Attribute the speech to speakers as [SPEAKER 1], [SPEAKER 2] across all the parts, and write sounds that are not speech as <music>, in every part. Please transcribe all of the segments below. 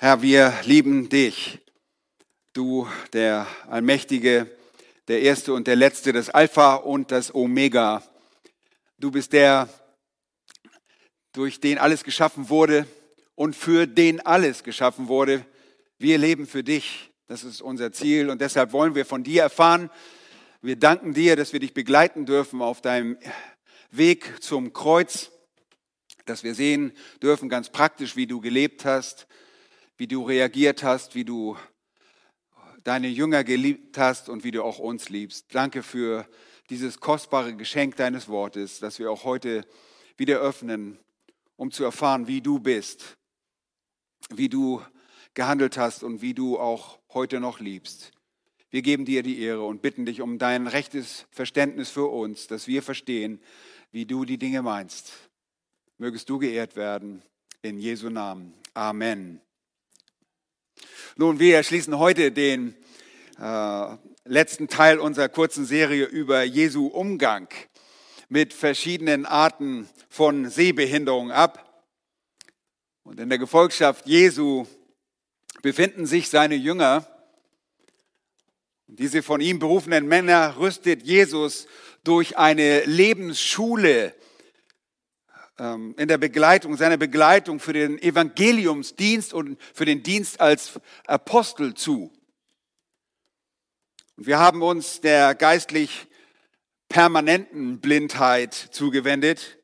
[SPEAKER 1] Herr, wir lieben dich, du der Allmächtige, der Erste und der Letzte, das Alpha und das Omega. Du bist der, durch den alles geschaffen wurde und für den alles geschaffen wurde. Wir leben für dich. Das ist unser Ziel und deshalb wollen wir von dir erfahren. Wir danken dir, dass wir dich begleiten dürfen auf deinem Weg zum Kreuz, dass wir sehen dürfen ganz praktisch, wie du gelebt hast, wie du reagiert hast, wie du deine Jünger geliebt hast und wie du auch uns liebst. Danke für dieses kostbare Geschenk deines Wortes, das wir auch heute wieder öffnen, um zu erfahren, wie du bist, wie du gehandelt hast und wie du auch heute noch liebst. Wir geben dir die Ehre und bitten dich um dein rechtes Verständnis für uns, dass wir verstehen, wie du die Dinge meinst. Mögest du geehrt werden. In Jesu Namen. Amen. Nun, wir schließen heute den äh, letzten Teil unserer kurzen Serie über Jesu Umgang mit verschiedenen Arten von Sehbehinderung ab. Und in der Gefolgschaft Jesu befinden sich seine Jünger. Diese von ihm berufenen Männer rüstet Jesus durch eine Lebensschule in der Begleitung, seiner Begleitung für den Evangeliumsdienst und für den Dienst als Apostel zu. Und wir haben uns der geistlich permanenten Blindheit zugewendet.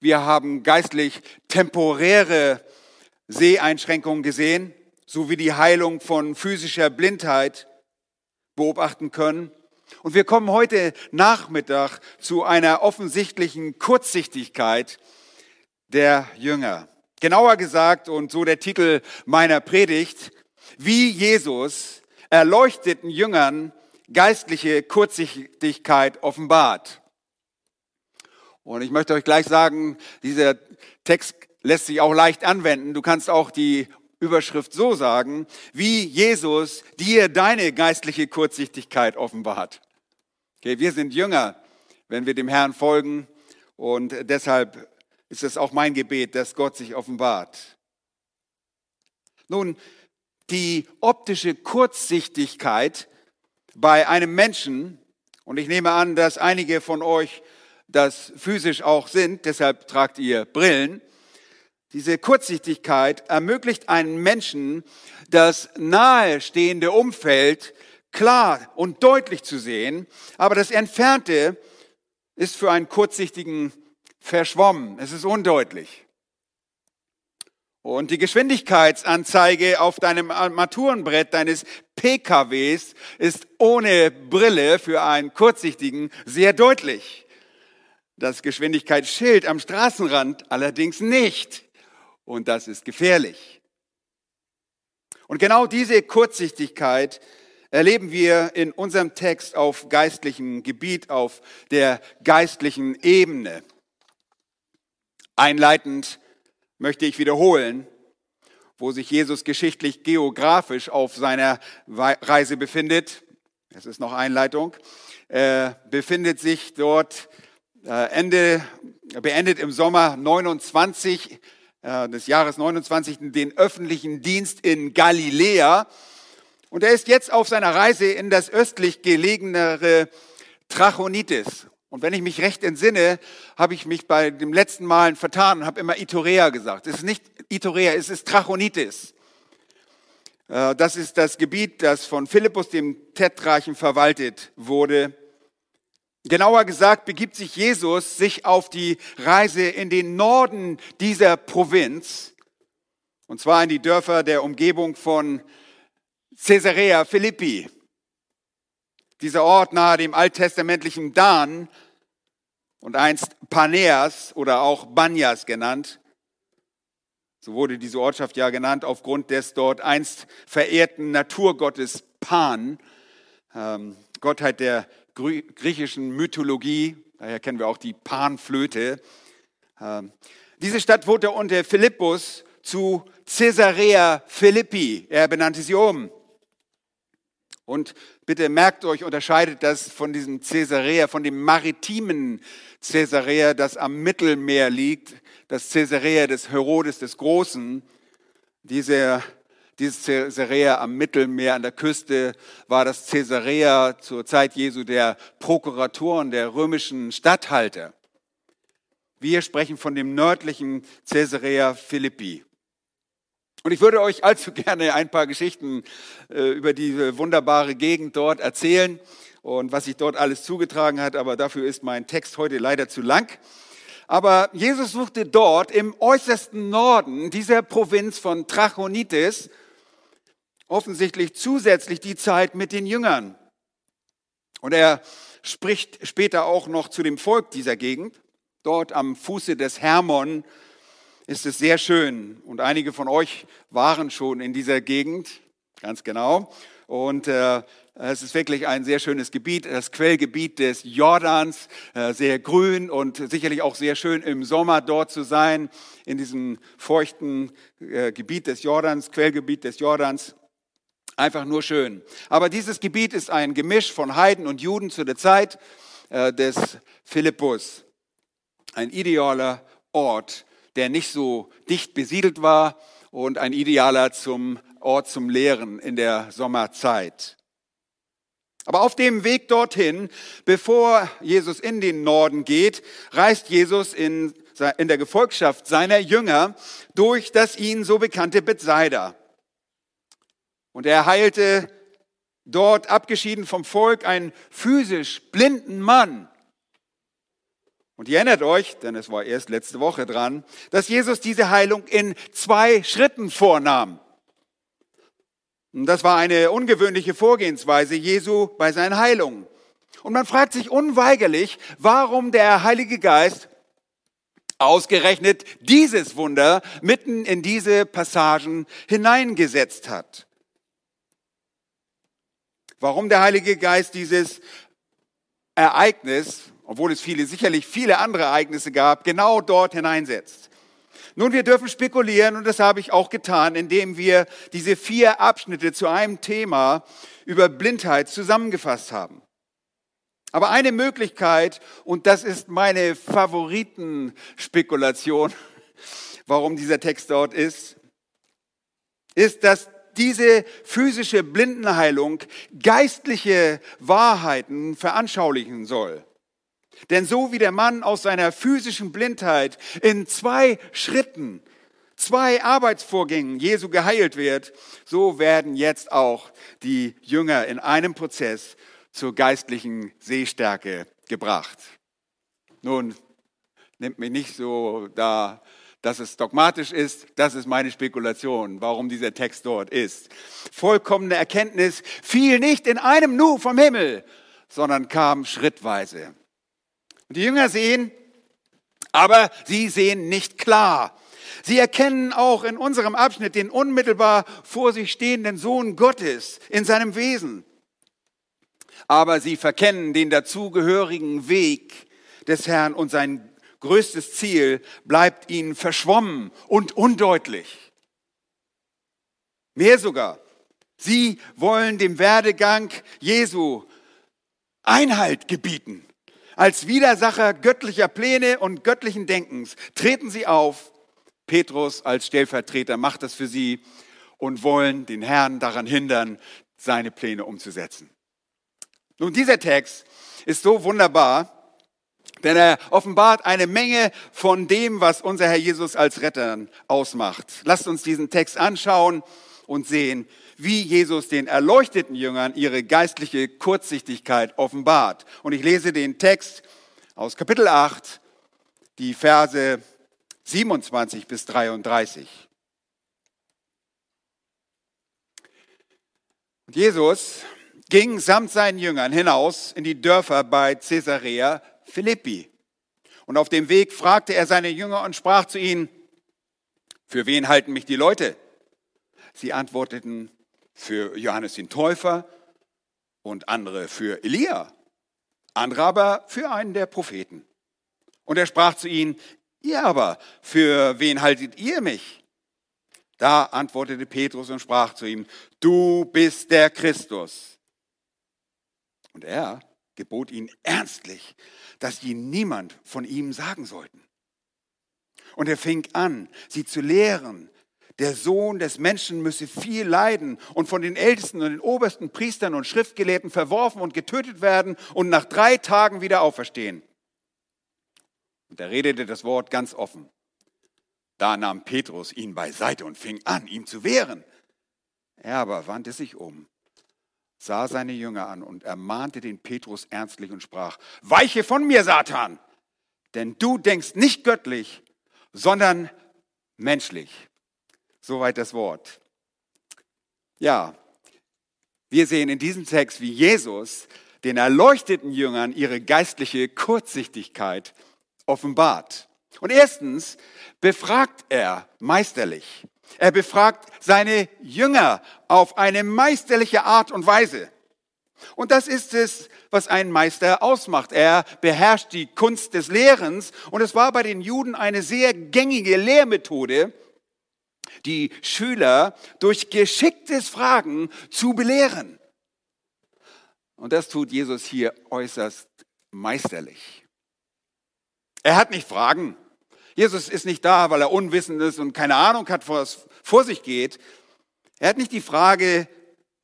[SPEAKER 1] Wir haben geistlich temporäre Seheinschränkungen gesehen, sowie die Heilung von physischer Blindheit beobachten können. Und wir kommen heute Nachmittag zu einer offensichtlichen Kurzsichtigkeit der Jünger. Genauer gesagt, und so der Titel meiner Predigt, wie Jesus erleuchteten Jüngern geistliche Kurzsichtigkeit offenbart. Und ich möchte euch gleich sagen, dieser Text lässt sich auch leicht anwenden. Du kannst auch die Überschrift so sagen, wie Jesus dir deine geistliche Kurzsichtigkeit offenbart. Okay, wir sind Jünger, wenn wir dem Herrn folgen und deshalb ist es auch mein Gebet, dass Gott sich offenbart. Nun, die optische Kurzsichtigkeit bei einem Menschen, und ich nehme an, dass einige von euch das physisch auch sind, deshalb tragt ihr Brillen, diese Kurzsichtigkeit ermöglicht einem Menschen, das nahestehende Umfeld klar und deutlich zu sehen, aber das Entfernte ist für einen Kurzsichtigen verschwommen. Es ist undeutlich. Und die Geschwindigkeitsanzeige auf deinem Armaturenbrett deines PKWs ist ohne Brille für einen Kurzsichtigen sehr deutlich. Das Geschwindigkeitsschild am Straßenrand allerdings nicht und das ist gefährlich. Und genau diese Kurzsichtigkeit erleben wir in unserem Text auf geistlichem Gebiet, auf der geistlichen Ebene. Einleitend möchte ich wiederholen, wo sich Jesus geschichtlich geografisch auf seiner Reise befindet. Es ist noch Einleitung. Er befindet sich dort äh, Ende, beendet im Sommer 29 äh, des Jahres 29 den öffentlichen Dienst in Galiläa. Und er ist jetzt auf seiner Reise in das östlich gelegenere Trachonitis. Und wenn ich mich recht entsinne, habe ich mich bei dem letzten Mal vertan und habe immer Itorea gesagt. Es ist nicht Itorea, es ist Trachonitis. Äh, das ist das Gebiet, das von Philippus, dem Tetrachen, verwaltet wurde. Genauer gesagt begibt sich Jesus sich auf die Reise in den Norden dieser Provinz, und zwar in die Dörfer der Umgebung von Caesarea Philippi. Dieser Ort nahe dem alttestamentlichen Dan und einst Paneas oder auch Banyas genannt. So wurde diese Ortschaft ja genannt aufgrund des dort einst verehrten Naturgottes Pan, ähm, Gottheit der griechischen Mythologie, daher kennen wir auch die Panflöte. Ähm, diese Stadt wurde unter Philippus zu Caesarea Philippi. Er benannte sie um. Und bitte merkt euch, unterscheidet das von diesem Caesarea, von dem maritimen Caesarea, das am Mittelmeer liegt, das Caesarea des Herodes des Großen. Dieser Dieses Caesarea am Mittelmeer an der Küste war das Caesarea zur Zeit Jesu der Prokuratoren, der römischen Statthalter. Wir sprechen von dem nördlichen Caesarea Philippi. Und ich würde euch allzu gerne ein paar Geschichten äh, über diese wunderbare Gegend dort erzählen und was sich dort alles zugetragen hat, aber dafür ist mein Text heute leider zu lang. Aber Jesus suchte dort im äußersten Norden dieser Provinz von Trachonitis offensichtlich zusätzlich die Zeit mit den Jüngern. Und er spricht später auch noch zu dem Volk dieser Gegend. Dort am Fuße des Hermon ist es sehr schön. Und einige von euch waren schon in dieser Gegend, ganz genau. Und äh, es ist wirklich ein sehr schönes Gebiet, das Quellgebiet des Jordans, äh, sehr grün und sicherlich auch sehr schön im Sommer dort zu sein, in diesem feuchten äh, Gebiet des Jordans, Quellgebiet des Jordans. Einfach nur schön. Aber dieses Gebiet ist ein Gemisch von Heiden und Juden zu der Zeit äh, des Philippus. Ein idealer Ort, der nicht so dicht besiedelt war und ein idealer zum Ort zum Lehren in der Sommerzeit. Aber auf dem Weg dorthin, bevor Jesus in den Norden geht, reist Jesus in, in der Gefolgschaft seiner Jünger durch das ihnen so bekannte Bethsaida. Und er heilte dort, abgeschieden vom Volk, einen physisch blinden Mann. Und ihr erinnert euch, denn es war erst letzte Woche dran, dass Jesus diese Heilung in zwei Schritten vornahm. Und das war eine ungewöhnliche Vorgehensweise Jesu bei seinen Heilungen. Und man fragt sich unweigerlich, warum der Heilige Geist ausgerechnet dieses Wunder mitten in diese Passagen hineingesetzt hat. Warum der Heilige Geist dieses Ereignis, obwohl es viele, sicherlich viele andere Ereignisse gab, genau dort hineinsetzt. Nun, wir dürfen spekulieren und das habe ich auch getan, indem wir diese vier Abschnitte zu einem Thema über Blindheit zusammengefasst haben. Aber eine Möglichkeit, und das ist meine Favoritenspekulation, <laughs> warum dieser Text dort ist, ist, dass diese physische Blindenheilung geistliche Wahrheiten veranschaulichen soll. Denn so wie der Mann aus seiner physischen Blindheit in zwei Schritten, zwei Arbeitsvorgängen Jesu geheilt wird, so werden jetzt auch die Jünger in einem Prozess zur geistlichen Sehstärke gebracht. Nun, nimmt mich nicht so da, dass es dogmatisch ist, das ist meine Spekulation, warum dieser Text dort ist. Vollkommene Erkenntnis fiel nicht in einem Nu vom Himmel, sondern kam schrittweise. Und die Jünger sehen, aber sie sehen nicht klar. Sie erkennen auch in unserem Abschnitt den unmittelbar vor sich stehenden Sohn Gottes in seinem Wesen. Aber sie verkennen den dazugehörigen Weg des Herrn und sein größtes Ziel bleibt ihnen verschwommen und undeutlich. Mehr sogar, sie wollen dem Werdegang Jesu Einhalt gebieten. Als Widersacher göttlicher Pläne und göttlichen Denkens treten sie auf. Petrus als Stellvertreter macht das für sie und wollen den Herrn daran hindern, seine Pläne umzusetzen. Nun, dieser Text ist so wunderbar, denn er offenbart eine Menge von dem, was unser Herr Jesus als Retter ausmacht. Lasst uns diesen Text anschauen und sehen, wie Jesus den erleuchteten Jüngern ihre geistliche Kurzsichtigkeit offenbart. Und ich lese den Text aus Kapitel 8, die Verse 27 bis 33. Und Jesus ging samt seinen Jüngern hinaus in die Dörfer bei Caesarea Philippi. Und auf dem Weg fragte er seine Jünger und sprach zu ihnen, für wen halten mich die Leute? Sie antworteten, für Johannes den Täufer und andere für Elia, andere aber für einen der Propheten. Und er sprach zu ihnen, ihr aber, für wen haltet ihr mich? Da antwortete Petrus und sprach zu ihm, du bist der Christus. Und er gebot ihnen ernstlich, dass sie niemand von ihm sagen sollten. Und er fing an, sie zu lehren, der Sohn des Menschen müsse viel leiden und von den Ältesten und den obersten Priestern und Schriftgelehrten verworfen und getötet werden und nach drei Tagen wieder auferstehen. Und er redete das Wort ganz offen. Da nahm Petrus ihn beiseite und fing an, ihm zu wehren. Er aber wandte sich um, sah seine Jünger an und ermahnte den Petrus ernstlich und sprach, Weiche von mir, Satan, denn du denkst nicht göttlich, sondern menschlich. Soweit das Wort. Ja, wir sehen in diesem Text, wie Jesus den erleuchteten Jüngern ihre geistliche Kurzsichtigkeit offenbart. Und erstens befragt er meisterlich. Er befragt seine Jünger auf eine meisterliche Art und Weise. Und das ist es, was einen Meister ausmacht. Er beherrscht die Kunst des Lehrens und es war bei den Juden eine sehr gängige Lehrmethode, die Schüler durch geschicktes Fragen zu belehren. Und das tut Jesus hier äußerst meisterlich. Er hat nicht Fragen. Jesus ist nicht da, weil er unwissend ist und keine Ahnung hat, was vor sich geht. Er hat nicht die Frage,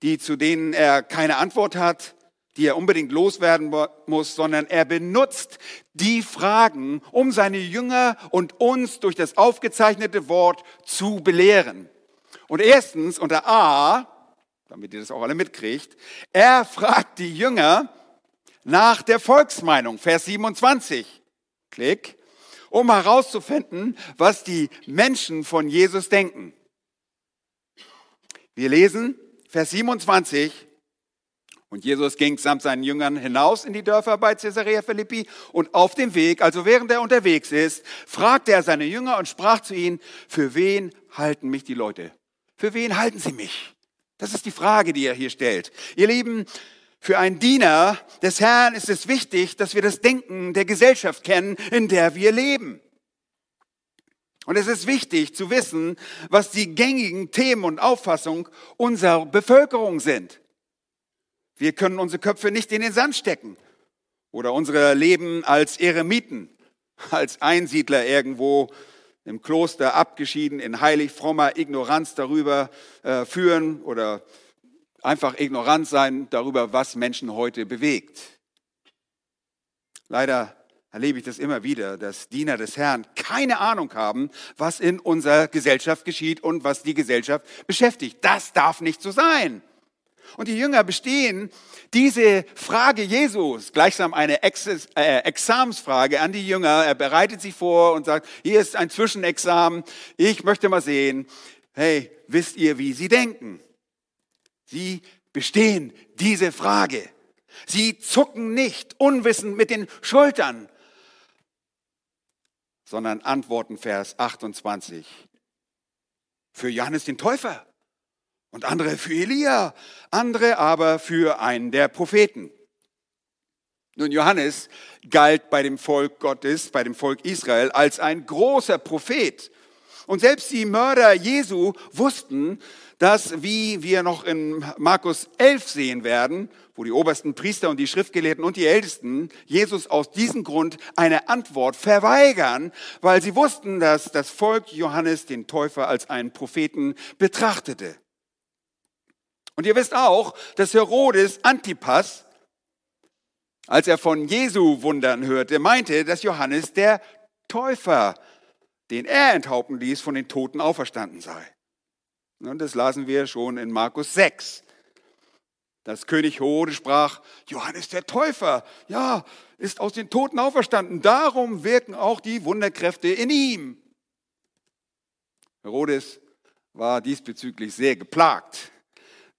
[SPEAKER 1] die zu denen er keine Antwort hat, die er unbedingt loswerden muss, sondern er benutzt die Fragen, um seine Jünger und uns durch das aufgezeichnete Wort zu belehren. Und erstens unter A, damit ihr das auch alle mitkriegt, er fragt die Jünger nach der Volksmeinung, Vers 27. Klick, um herauszufinden, was die Menschen von Jesus denken. Wir lesen Vers 27. Und Jesus ging samt seinen Jüngern hinaus in die Dörfer bei Caesarea Philippi und auf dem Weg, also während er unterwegs ist, fragte er seine Jünger und sprach zu ihnen, für wen halten mich die Leute? Für wen halten sie mich? Das ist die Frage, die er hier stellt. Ihr Lieben, für einen Diener des Herrn ist es wichtig, dass wir das Denken der Gesellschaft kennen, in der wir leben. Und es ist wichtig zu wissen, was die gängigen Themen und Auffassungen unserer Bevölkerung sind. Wir können unsere Köpfe nicht in den Sand stecken oder unsere Leben als Eremiten, als Einsiedler irgendwo im Kloster abgeschieden in heilig frommer Ignoranz darüber äh, führen oder einfach ignorant sein darüber, was Menschen heute bewegt. Leider erlebe ich das immer wieder, dass Diener des Herrn keine Ahnung haben, was in unserer Gesellschaft geschieht und was die Gesellschaft beschäftigt. Das darf nicht so sein. Und die Jünger bestehen diese Frage Jesus, gleichsam eine Ex äh, Examensfrage an die Jünger. Er bereitet sie vor und sagt, hier ist ein Zwischenexamen. Ich möchte mal sehen, hey, wisst ihr, wie sie denken? Sie bestehen diese Frage. Sie zucken nicht unwissend mit den Schultern, sondern antworten Vers 28 für Johannes den Täufer und andere für Elia, andere aber für einen der Propheten. Nun, Johannes galt bei dem Volk Gottes, bei dem Volk Israel als ein großer Prophet. Und selbst die Mörder Jesu wussten, dass, wie wir noch in Markus 11 sehen werden, wo die obersten Priester und die Schriftgelehrten und die Ältesten Jesus aus diesem Grund eine Antwort verweigern, weil sie wussten, dass das Volk Johannes den Täufer als einen Propheten betrachtete. Und ihr wisst auch, dass Herodes Antipas, als er von Jesu Wundern hörte, meinte, dass Johannes der Täufer, den er enthaupten ließ, von den Toten auferstanden sei. Und das lasen wir schon in Markus 6. Das König Herodes sprach, Johannes der Täufer, ja, ist aus den Toten auferstanden. Darum wirken auch die Wunderkräfte in ihm. Herodes war diesbezüglich sehr geplagt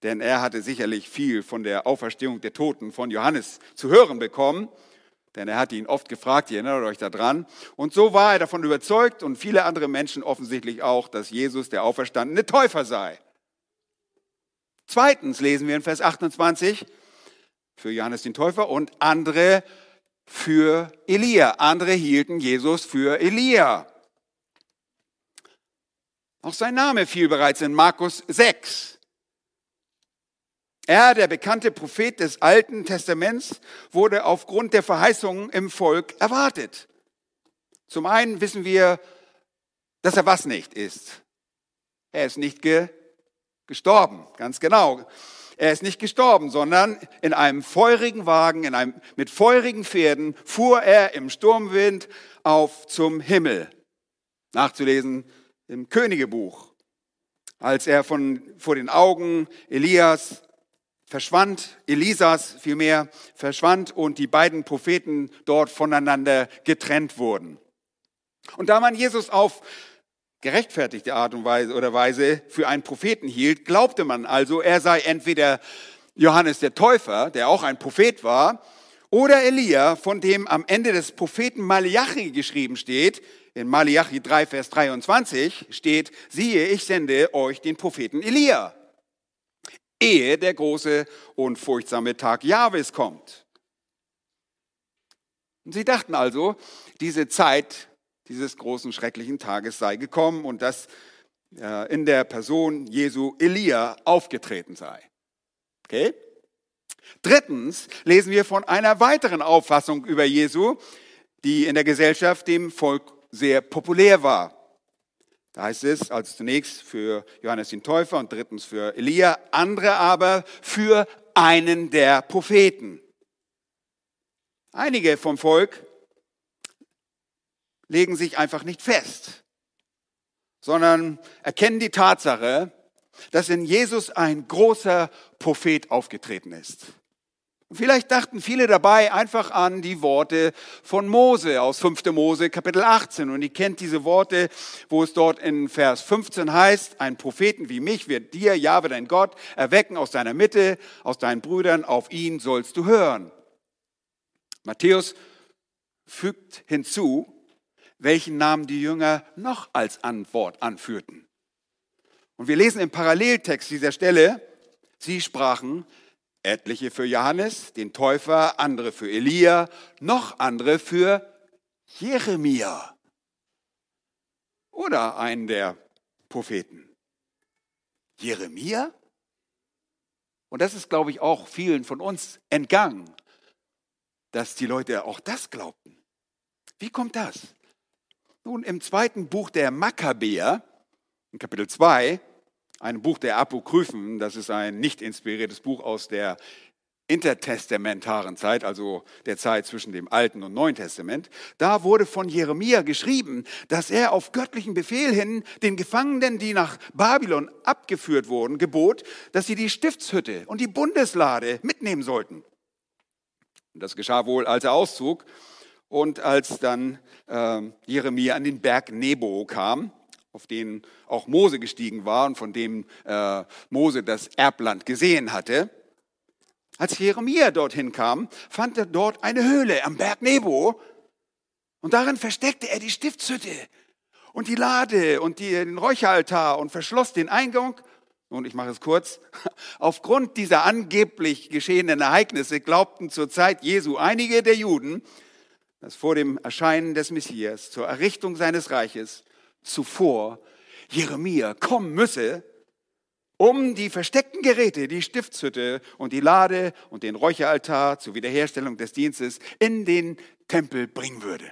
[SPEAKER 1] denn er hatte sicherlich viel von der Auferstehung der Toten von Johannes zu hören bekommen, denn er hatte ihn oft gefragt, ihr erinnert euch daran. Und so war er davon überzeugt und viele andere Menschen offensichtlich auch, dass Jesus der auferstandene Täufer sei. Zweitens lesen wir in Vers 28 für Johannes den Täufer und andere für Elia. Andere hielten Jesus für Elia. Auch sein Name fiel bereits in Markus 6. Er, der bekannte Prophet des Alten Testaments, wurde aufgrund der Verheißungen im Volk erwartet. Zum einen wissen wir, dass er was nicht ist. Er ist nicht ge gestorben, ganz genau. Er ist nicht gestorben, sondern in einem feurigen Wagen, in einem, mit feurigen Pferden fuhr er im Sturmwind auf zum Himmel. Nachzulesen im Königebuch. Als er von, vor den Augen Elias verschwand, Elisas vielmehr verschwand und die beiden Propheten dort voneinander getrennt wurden. Und da man Jesus auf gerechtfertigte Art und Weise oder Weise für einen Propheten hielt, glaubte man also, er sei entweder Johannes der Täufer, der auch ein Prophet war, oder Elia, von dem am Ende des Propheten Malachi geschrieben steht, in Malachi 3, Vers 23 steht, siehe, ich sende euch den Propheten Elia, ehe der große und furchtsame Tag Jahwes kommt. Und sie dachten also, diese Zeit dieses großen, schrecklichen Tages sei gekommen und dass äh, in der Person Jesu Elia aufgetreten sei. Okay? Drittens lesen wir von einer weiteren Auffassung über Jesu, die in der Gesellschaft dem Volk sehr populär war. Da heißt es also zunächst für Johannes den Täufer und drittens für Elia, andere aber für einen der Propheten. Einige vom Volk legen sich einfach nicht fest, sondern erkennen die Tatsache, dass in Jesus ein großer Prophet aufgetreten ist. Vielleicht dachten viele dabei einfach an die Worte von Mose aus 5. Mose Kapitel 18. Und ihr kennt diese Worte, wo es dort in Vers 15 heißt, ein Propheten wie mich wird dir, Jahwe dein Gott, erwecken aus deiner Mitte, aus deinen Brüdern, auf ihn sollst du hören. Matthäus fügt hinzu, welchen Namen die Jünger noch als Antwort anführten. Und wir lesen im Paralleltext dieser Stelle, sie sprachen, etliche für Johannes, den Täufer, andere für Elia, noch andere für Jeremia oder einen der Propheten. Jeremia? Und das ist, glaube ich, auch vielen von uns entgangen, dass die Leute auch das glaubten. Wie kommt das? Nun, im zweiten Buch der Makkabäer, in Kapitel 2, ein Buch der Apokryphen, das ist ein nicht inspiriertes Buch aus der intertestamentaren Zeit, also der Zeit zwischen dem Alten und Neuen Testament, da wurde von Jeremia geschrieben, dass er auf göttlichen Befehl hin den Gefangenen, die nach Babylon abgeführt wurden, gebot, dass sie die Stiftshütte und die Bundeslade mitnehmen sollten. Das geschah wohl, als er auszog und als dann äh, Jeremia an den Berg Nebo kam, auf den auch Mose gestiegen war und von dem äh, Mose das Erbland gesehen hatte. Als Jeremia dorthin kam, fand er dort eine Höhle am Berg Nebo und darin versteckte er die Stiftshütte und die Lade und die, den Räucheraltar und verschloss den Eingang. Und ich mache es kurz. <laughs> Aufgrund dieser angeblich geschehenen Ereignisse glaubten zur Zeit Jesu einige der Juden, dass vor dem Erscheinen des Messias zur Errichtung seines Reiches zuvor Jeremia kommen müsse, um die versteckten Geräte, die Stiftshütte und die Lade und den Räucheraltar zur Wiederherstellung des Dienstes in den Tempel bringen würde.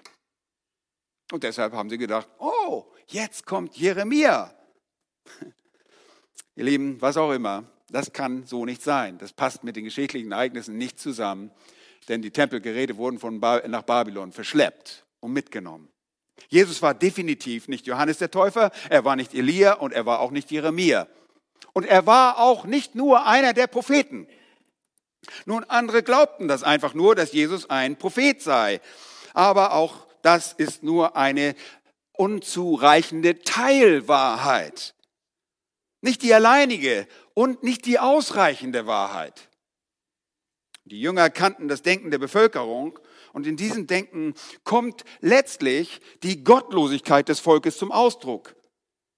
[SPEAKER 1] Und deshalb haben sie gedacht, oh, jetzt kommt Jeremia. <laughs> Ihr Lieben, was auch immer, das kann so nicht sein. Das passt mit den geschichtlichen Ereignissen nicht zusammen denn die Tempelgeräte wurden von ba nach Babylon verschleppt und mitgenommen. Jesus war definitiv nicht Johannes der Täufer, er war nicht Elia und er war auch nicht Jeremia. Und er war auch nicht nur einer der Propheten. Nun, andere glaubten das einfach nur, dass Jesus ein Prophet sei. Aber auch das ist nur eine unzureichende Teilwahrheit. Nicht die alleinige und nicht die ausreichende Wahrheit. Die Jünger kannten das Denken der Bevölkerung und in diesem Denken kommt letztlich die Gottlosigkeit des Volkes zum Ausdruck.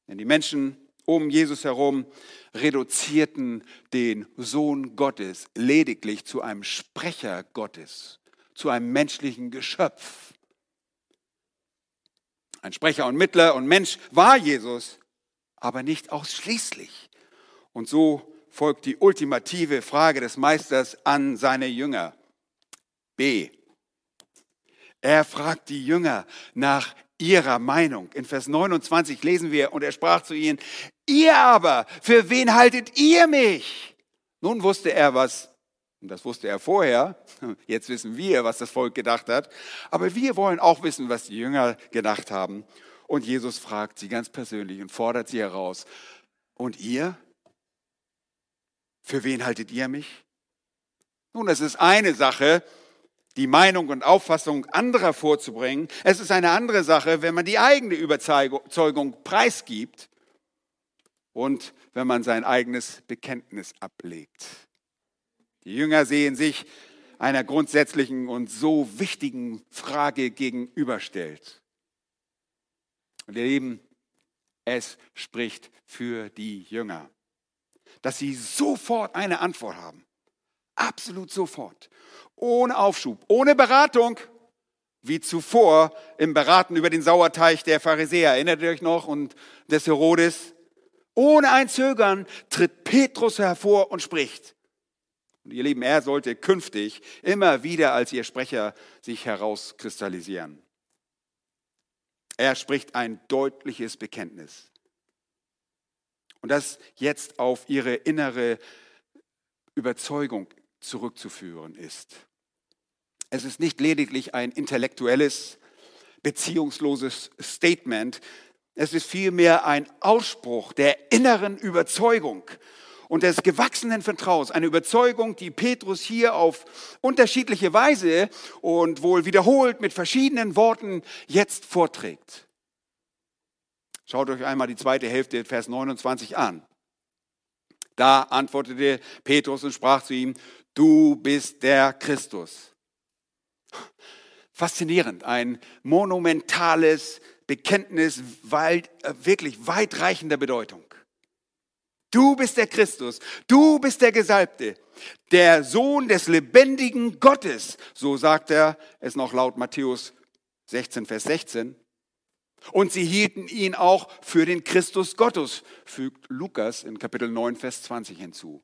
[SPEAKER 1] Denn die Menschen um Jesus herum reduzierten den Sohn Gottes lediglich zu einem Sprecher Gottes, zu einem menschlichen Geschöpf. Ein Sprecher und Mittler und Mensch war Jesus, aber nicht ausschließlich. Und so folgt die ultimative Frage des Meisters an seine Jünger. B. Er fragt die Jünger nach ihrer Meinung. In Vers 29 lesen wir, und er sprach zu ihnen, Ihr aber, für wen haltet ihr mich? Nun wusste er, was und das wusste er vorher. <laughs> Jetzt wissen wir, was das Volk gedacht hat. Aber wir wollen auch wissen, was die Jünger gedacht haben. Und Jesus fragt sie ganz persönlich und fordert sie heraus. Und ihr? Für wen haltet ihr mich? Nun, es ist eine Sache, die Meinung und Auffassung anderer vorzubringen. Es ist eine andere Sache, wenn man die eigene Überzeugung preisgibt und wenn man sein eigenes Bekenntnis ablegt. Die Jünger sehen sich einer grundsätzlichen und so wichtigen Frage gegenüberstellt. Und ihr Lieben, es spricht für die Jünger, dass sie sofort eine Antwort haben. Absolut sofort. Ohne Aufschub, ohne Beratung, wie zuvor im Beraten über den Sauerteig der Pharisäer. Erinnert ihr euch noch? Und des Herodes. Ohne ein Zögern tritt Petrus hervor und spricht. Und ihr Lieben, er sollte künftig immer wieder als ihr Sprecher sich herauskristallisieren. Er spricht ein deutliches Bekenntnis. Und das jetzt auf ihre innere Überzeugung zurückzuführen ist. Es ist nicht lediglich ein intellektuelles, beziehungsloses Statement, es ist vielmehr ein Ausspruch der inneren Überzeugung, und des gewachsenen Vertrauens, eine Überzeugung, die Petrus hier auf unterschiedliche Weise und wohl wiederholt mit verschiedenen Worten jetzt vorträgt. Schaut euch einmal die zweite Hälfte, Vers 29 an. Da antwortete Petrus und sprach zu ihm, du bist der Christus. Faszinierend, ein monumentales Bekenntnis, weit, äh, wirklich weitreichender Bedeutung. Du bist der Christus, du bist der Gesalbte, der Sohn des lebendigen Gottes. So sagt er es noch laut Matthäus 16, Vers 16. Und sie hielten ihn auch für den Christus Gottes, fügt Lukas in Kapitel 9, Vers 20 hinzu.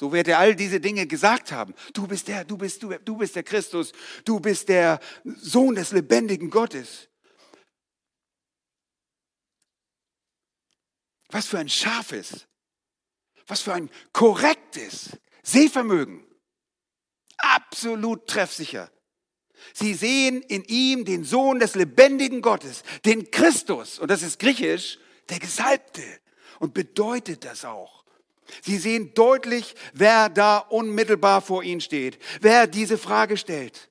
[SPEAKER 1] So wird er all diese Dinge gesagt haben. Du bist der, du bist, du, du bist der Christus, du bist der Sohn des lebendigen Gottes. Was für ein scharfes, was für ein korrektes Sehvermögen. Absolut treffsicher. Sie sehen in ihm den Sohn des lebendigen Gottes, den Christus. Und das ist griechisch, der Gesalbte. Und bedeutet das auch. Sie sehen deutlich, wer da unmittelbar vor ihnen steht, wer diese Frage stellt.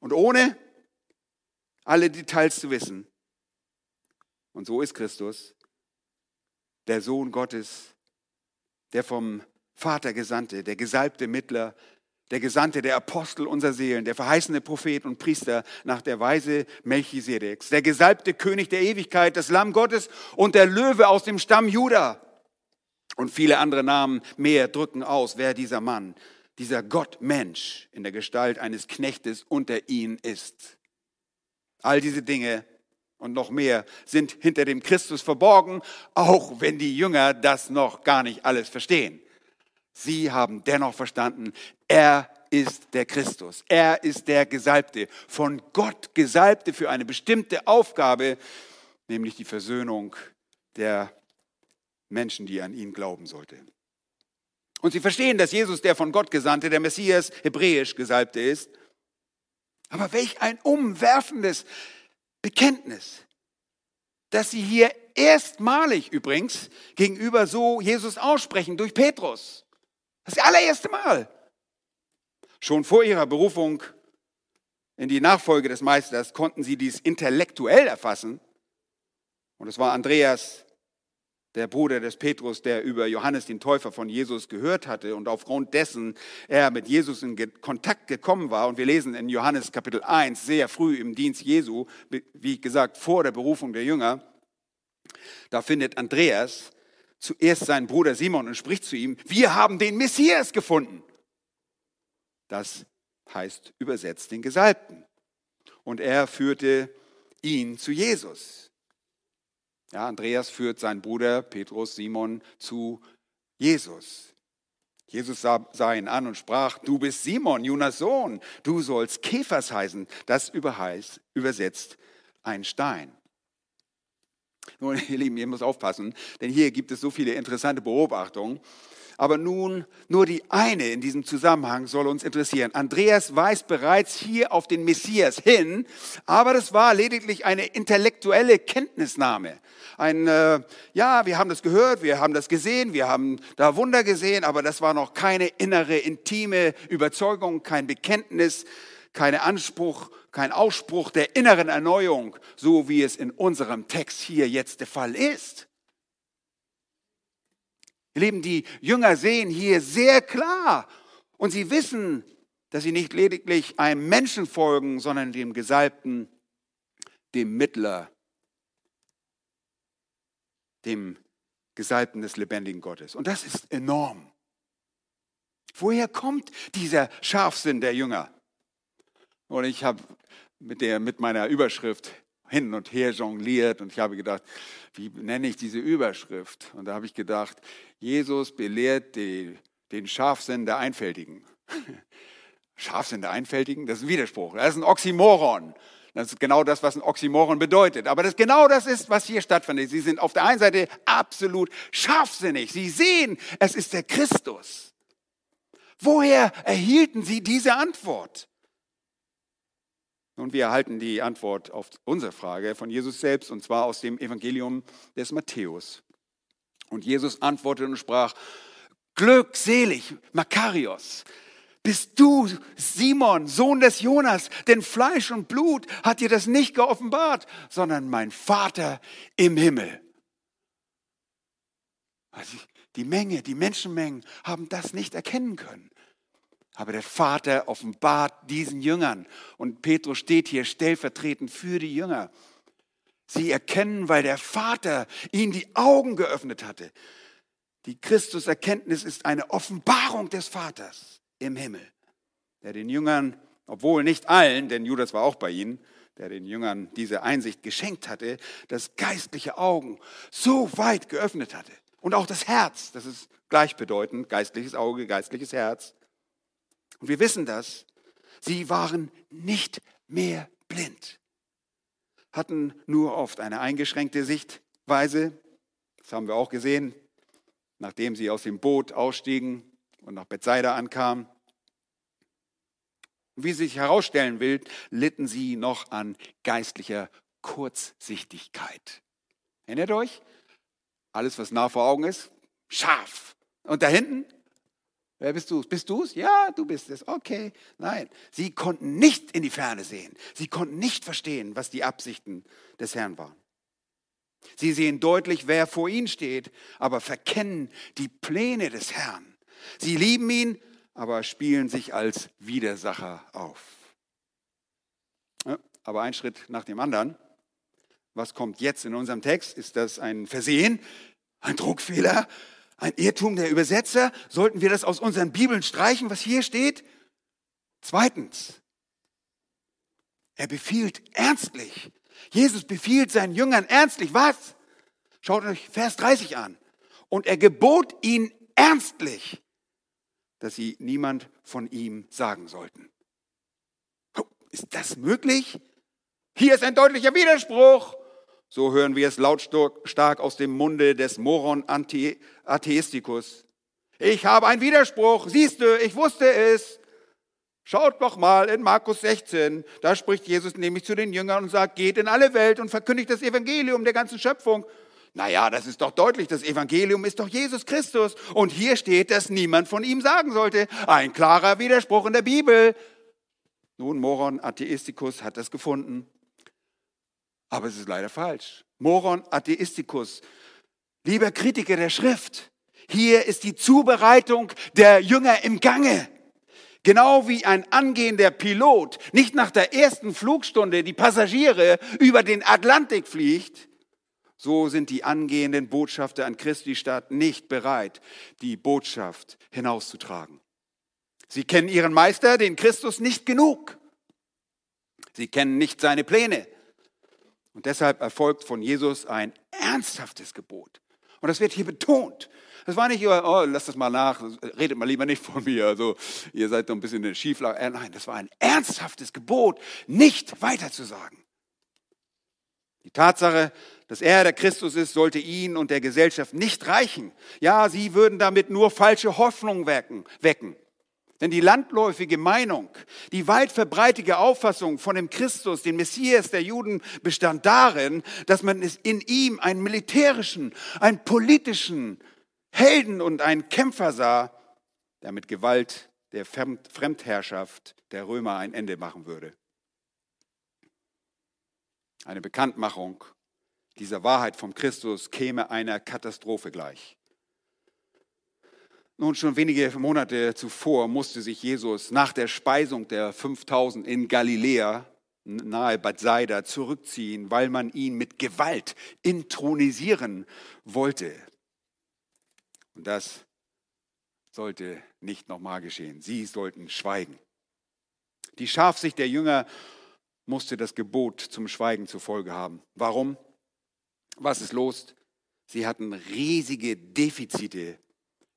[SPEAKER 1] Und ohne alle Details zu wissen, und so ist Christus, der Sohn Gottes, der vom Vater Gesandte, der gesalbte Mittler, der Gesandte, der Apostel unserer Seelen, der verheißene Prophet und Priester nach der Weise Melchisedeks, der gesalbte König der Ewigkeit, das Lamm Gottes und der Löwe aus dem Stamm Juda. Und viele andere Namen mehr drücken aus, wer dieser Mann, dieser Gott Mensch in der Gestalt eines Knechtes unter ihnen ist. All diese Dinge und noch mehr sind hinter dem Christus verborgen, auch wenn die Jünger das noch gar nicht alles verstehen. Sie haben dennoch verstanden, er ist der Christus, er ist der Gesalbte, von Gott Gesalbte für eine bestimmte Aufgabe, nämlich die Versöhnung der Menschen, die an ihn glauben sollte. Und sie verstehen, dass Jesus der von Gott Gesandte, der Messias, hebräisch Gesalbte ist. Aber welch ein umwerfendes Bekenntnis, dass sie hier erstmalig übrigens gegenüber so Jesus aussprechen durch Petrus. Das allererste Mal. Schon vor ihrer Berufung in die Nachfolge des Meisters konnten sie dies intellektuell erfassen. Und es war Andreas, der Bruder des Petrus, der über Johannes den Täufer von Jesus gehört hatte und aufgrund dessen er mit Jesus in Kontakt gekommen war. Und wir lesen in Johannes Kapitel 1 sehr früh im Dienst Jesu, wie gesagt, vor der Berufung der Jünger. Da findet Andreas zuerst seinen Bruder Simon und spricht zu ihm, wir haben den Messias gefunden. Das heißt übersetzt den Gesalbten. Und er führte ihn zu Jesus. Ja, Andreas führt seinen Bruder Petrus, Simon zu Jesus. Jesus sah, sah, ihn an und sprach, du bist Simon, Jonas Sohn, du sollst Käfers heißen. Das überheißt, übersetzt ein Stein. Nun, <laughs> ihr Lieben, ihr müsst aufpassen, denn hier gibt es so viele interessante Beobachtungen. Aber nun, nur die eine in diesem Zusammenhang soll uns interessieren. Andreas weist bereits hier auf den Messias hin, aber das war lediglich eine intellektuelle Kenntnisnahme. Ein, äh, ja, wir haben das gehört, wir haben das gesehen, wir haben da Wunder gesehen, aber das war noch keine innere, intime Überzeugung, kein Bekenntnis, kein Anspruch, kein Ausspruch der inneren Erneuerung, so wie es in unserem Text hier jetzt der Fall ist. Ihr Lieben, die Jünger sehen hier sehr klar und sie wissen, dass sie nicht lediglich einem Menschen folgen, sondern dem Gesalbten, dem Mittler, dem Gesalbten des lebendigen Gottes. Und das ist enorm. Woher kommt dieser Scharfsinn der Jünger? Und ich habe mit, mit meiner Überschrift hin und her jongliert und ich habe gedacht, wie nenne ich diese Überschrift? Und da habe ich gedacht, Jesus belehrt die, den Scharfsinn der Einfältigen. <laughs> Scharfsinn der Einfältigen, das ist ein Widerspruch, das ist ein Oxymoron. Das ist genau das, was ein Oxymoron bedeutet. Aber das genau das ist, was hier stattfindet. Sie sind auf der einen Seite absolut scharfsinnig. Sie sehen, es ist der Christus. Woher erhielten sie diese Antwort? Und wir erhalten die Antwort auf unsere Frage von Jesus selbst, und zwar aus dem Evangelium des Matthäus. Und Jesus antwortete und sprach, glückselig, Makarios, bist du Simon, Sohn des Jonas, denn Fleisch und Blut hat dir das nicht geoffenbart, sondern mein Vater im Himmel. Also die Menge, die Menschenmengen haben das nicht erkennen können. Aber der Vater offenbart diesen Jüngern. Und Petrus steht hier stellvertretend für die Jünger. Sie erkennen, weil der Vater ihnen die Augen geöffnet hatte. Die Christuserkenntnis ist eine Offenbarung des Vaters im Himmel, der den Jüngern, obwohl nicht allen, denn Judas war auch bei ihnen, der den Jüngern diese Einsicht geschenkt hatte, das geistliche Augen so weit geöffnet hatte. Und auch das Herz, das ist gleichbedeutend, geistliches Auge, geistliches Herz. Und wir wissen das, sie waren nicht mehr blind, hatten nur oft eine eingeschränkte Sichtweise. Das haben wir auch gesehen, nachdem sie aus dem Boot ausstiegen und nach Bethsaida ankamen. Wie sich herausstellen will, litten sie noch an geistlicher Kurzsichtigkeit. Erinnert euch? Alles, was nah vor Augen ist, scharf. Und da hinten Wer bist du? Bist du es? Ja, du bist es. Okay. Nein, sie konnten nicht in die Ferne sehen. Sie konnten nicht verstehen, was die Absichten des Herrn waren. Sie sehen deutlich, wer vor ihnen steht, aber verkennen die Pläne des Herrn. Sie lieben ihn, aber spielen sich als Widersacher auf. Ja, aber ein Schritt nach dem anderen. Was kommt jetzt in unserem Text? Ist das ein Versehen, ein Druckfehler, ein Irrtum der Übersetzer? Sollten wir das aus unseren Bibeln streichen, was hier steht? Zweitens, er befiehlt ernstlich. Jesus befiehlt seinen Jüngern ernstlich. Was? Schaut euch Vers 30 an. Und er gebot ihnen ernstlich, dass sie niemand von ihm sagen sollten. Ist das möglich? Hier ist ein deutlicher Widerspruch. So hören wir es lautstark aus dem Munde des Moron Atheisticus. Ich habe einen Widerspruch. Siehst du, ich wusste es. Schaut doch mal in Markus 16. Da spricht Jesus nämlich zu den Jüngern und sagt, geht in alle Welt und verkündigt das Evangelium der ganzen Schöpfung. Naja, das ist doch deutlich. Das Evangelium ist doch Jesus Christus. Und hier steht, dass niemand von ihm sagen sollte. Ein klarer Widerspruch in der Bibel. Nun, Moron Atheisticus hat das gefunden. Aber es ist leider falsch. Moron atheisticus. Lieber Kritiker der Schrift, hier ist die Zubereitung der Jünger im Gange. Genau wie ein angehender Pilot nicht nach der ersten Flugstunde die Passagiere über den Atlantik fliegt, so sind die angehenden Botschafter an Christi Stadt nicht bereit, die Botschaft hinauszutragen. Sie kennen ihren Meister, den Christus, nicht genug. Sie kennen nicht seine Pläne. Und deshalb erfolgt von Jesus ein ernsthaftes Gebot. Und das wird hier betont. Das war nicht, oh, lass das mal nach, redet mal lieber nicht von mir, also ihr seid doch ein bisschen in der Schieflage. Äh, nein, das war ein ernsthaftes Gebot, nicht weiterzusagen. Die Tatsache, dass er der Christus ist, sollte ihn und der Gesellschaft nicht reichen. Ja, sie würden damit nur falsche Hoffnung wecken. Denn die landläufige Meinung, die weit verbreitete Auffassung von dem Christus, dem Messias der Juden, bestand darin, dass man in ihm einen militärischen, einen politischen Helden und einen Kämpfer sah, der mit Gewalt der Fremdherrschaft der Römer ein Ende machen würde. Eine Bekanntmachung dieser Wahrheit vom Christus käme einer Katastrophe gleich. Nun, schon wenige Monate zuvor musste sich Jesus nach der Speisung der 5000 in Galiläa nahe Bethsaida zurückziehen, weil man ihn mit Gewalt intronisieren wollte. Und das sollte nicht nochmal geschehen. Sie sollten schweigen. Die Scharfsicht der Jünger musste das Gebot zum Schweigen zur Folge haben. Warum? Was ist los? Sie hatten riesige Defizite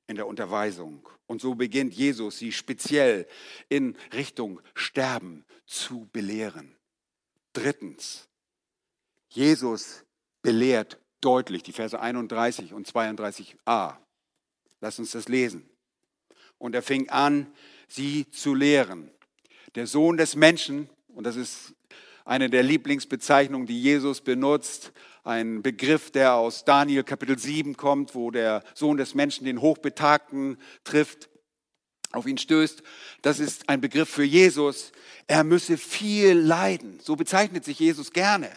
[SPEAKER 1] in der Unterweisung. Und so beginnt Jesus, sie speziell in Richtung Sterben zu belehren. Drittens, Jesus belehrt deutlich, die Verse 31 und 32a. Lass uns das lesen. Und er fing an, sie zu lehren. Der Sohn des Menschen, und das ist eine der Lieblingsbezeichnungen, die Jesus benutzt, ein Begriff, der aus Daniel Kapitel 7 kommt, wo der Sohn des Menschen den Hochbetagten trifft, auf ihn stößt. Das ist ein Begriff für Jesus. Er müsse viel leiden. So bezeichnet sich Jesus gerne.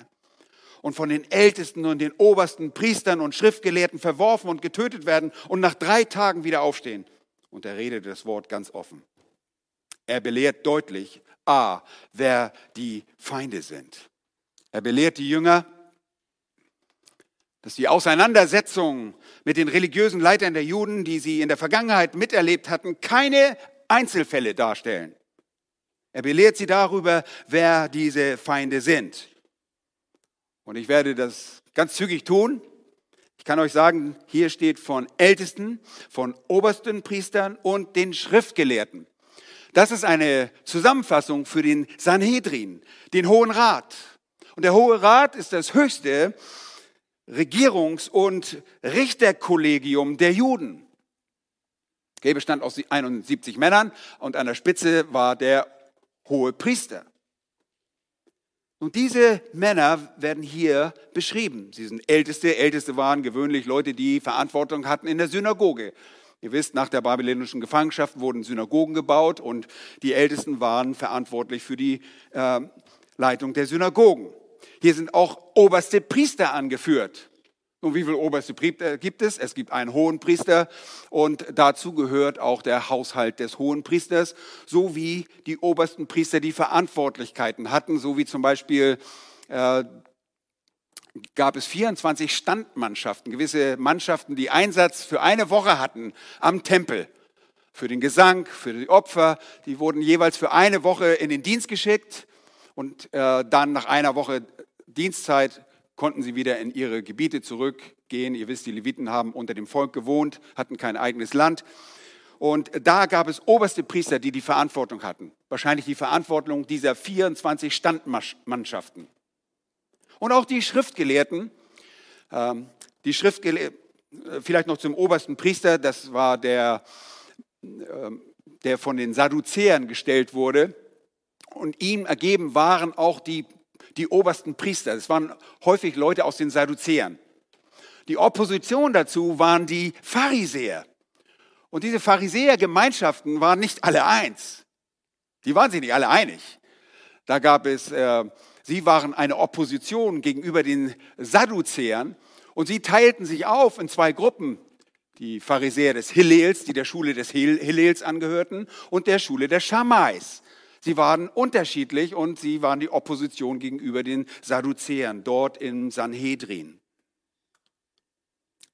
[SPEAKER 1] Und von den Ältesten und den obersten Priestern und Schriftgelehrten verworfen und getötet werden und nach drei Tagen wieder aufstehen. Und er redet das Wort ganz offen. Er belehrt deutlich, a, wer die Feinde sind. Er belehrt die Jünger, dass die Auseinandersetzung mit den religiösen Leitern der Juden, die sie in der Vergangenheit miterlebt hatten, keine Einzelfälle darstellen. Er belehrt sie darüber, wer diese Feinde sind. Und ich werde das ganz zügig tun. Ich kann euch sagen, hier steht von Ältesten, von obersten Priestern und den Schriftgelehrten. Das ist eine Zusammenfassung für den Sanhedrin, den Hohen Rat. Und der Hohe Rat ist das höchste Regierungs- und Richterkollegium der Juden. Okay, bestand aus 71 Männern und an der Spitze war der hohe Priester. Und diese Männer werden hier beschrieben. Sie sind Älteste. Älteste waren gewöhnlich Leute, die Verantwortung hatten in der Synagoge. Ihr wisst, nach der babylonischen Gefangenschaft wurden Synagogen gebaut und die Ältesten waren verantwortlich für die äh, Leitung der Synagogen. Hier sind auch oberste Priester angeführt. Und wie viele oberste Priester gibt es? Es gibt einen hohen Priester und dazu gehört auch der Haushalt des hohen Priesters, sowie die obersten Priester, die Verantwortlichkeiten hatten, so wie zum Beispiel äh, gab es 24 Standmannschaften, gewisse Mannschaften, die Einsatz für eine Woche hatten am Tempel. Für den Gesang, für die Opfer, die wurden jeweils für eine Woche in den Dienst geschickt und äh, dann nach einer Woche Dienstzeit konnten sie wieder in ihre Gebiete zurückgehen. Ihr wisst, die Leviten haben unter dem Volk gewohnt, hatten kein eigenes Land. Und da gab es oberste Priester, die die Verantwortung hatten. Wahrscheinlich die Verantwortung dieser 24 Standmannschaften. Und auch die Schriftgelehrten, ähm, die Schriftgelehrten, äh, vielleicht noch zum obersten Priester, das war der, ähm, der von den Sadduzäern gestellt wurde. Und ihm ergeben waren auch die die obersten Priester. Das waren häufig Leute aus den Sadduzäern. Die Opposition dazu waren die Pharisäer. Und diese Pharisäergemeinschaften waren nicht alle eins. Die waren sich nicht alle einig. Da gab es, äh, sie waren eine Opposition gegenüber den Sadduzäern und sie teilten sich auf in zwei Gruppen. Die Pharisäer des Hillels, die der Schule des Hillels angehörten, und der Schule der Schamais. Sie waren unterschiedlich und sie waren die Opposition gegenüber den Sadduzäern dort im Sanhedrin.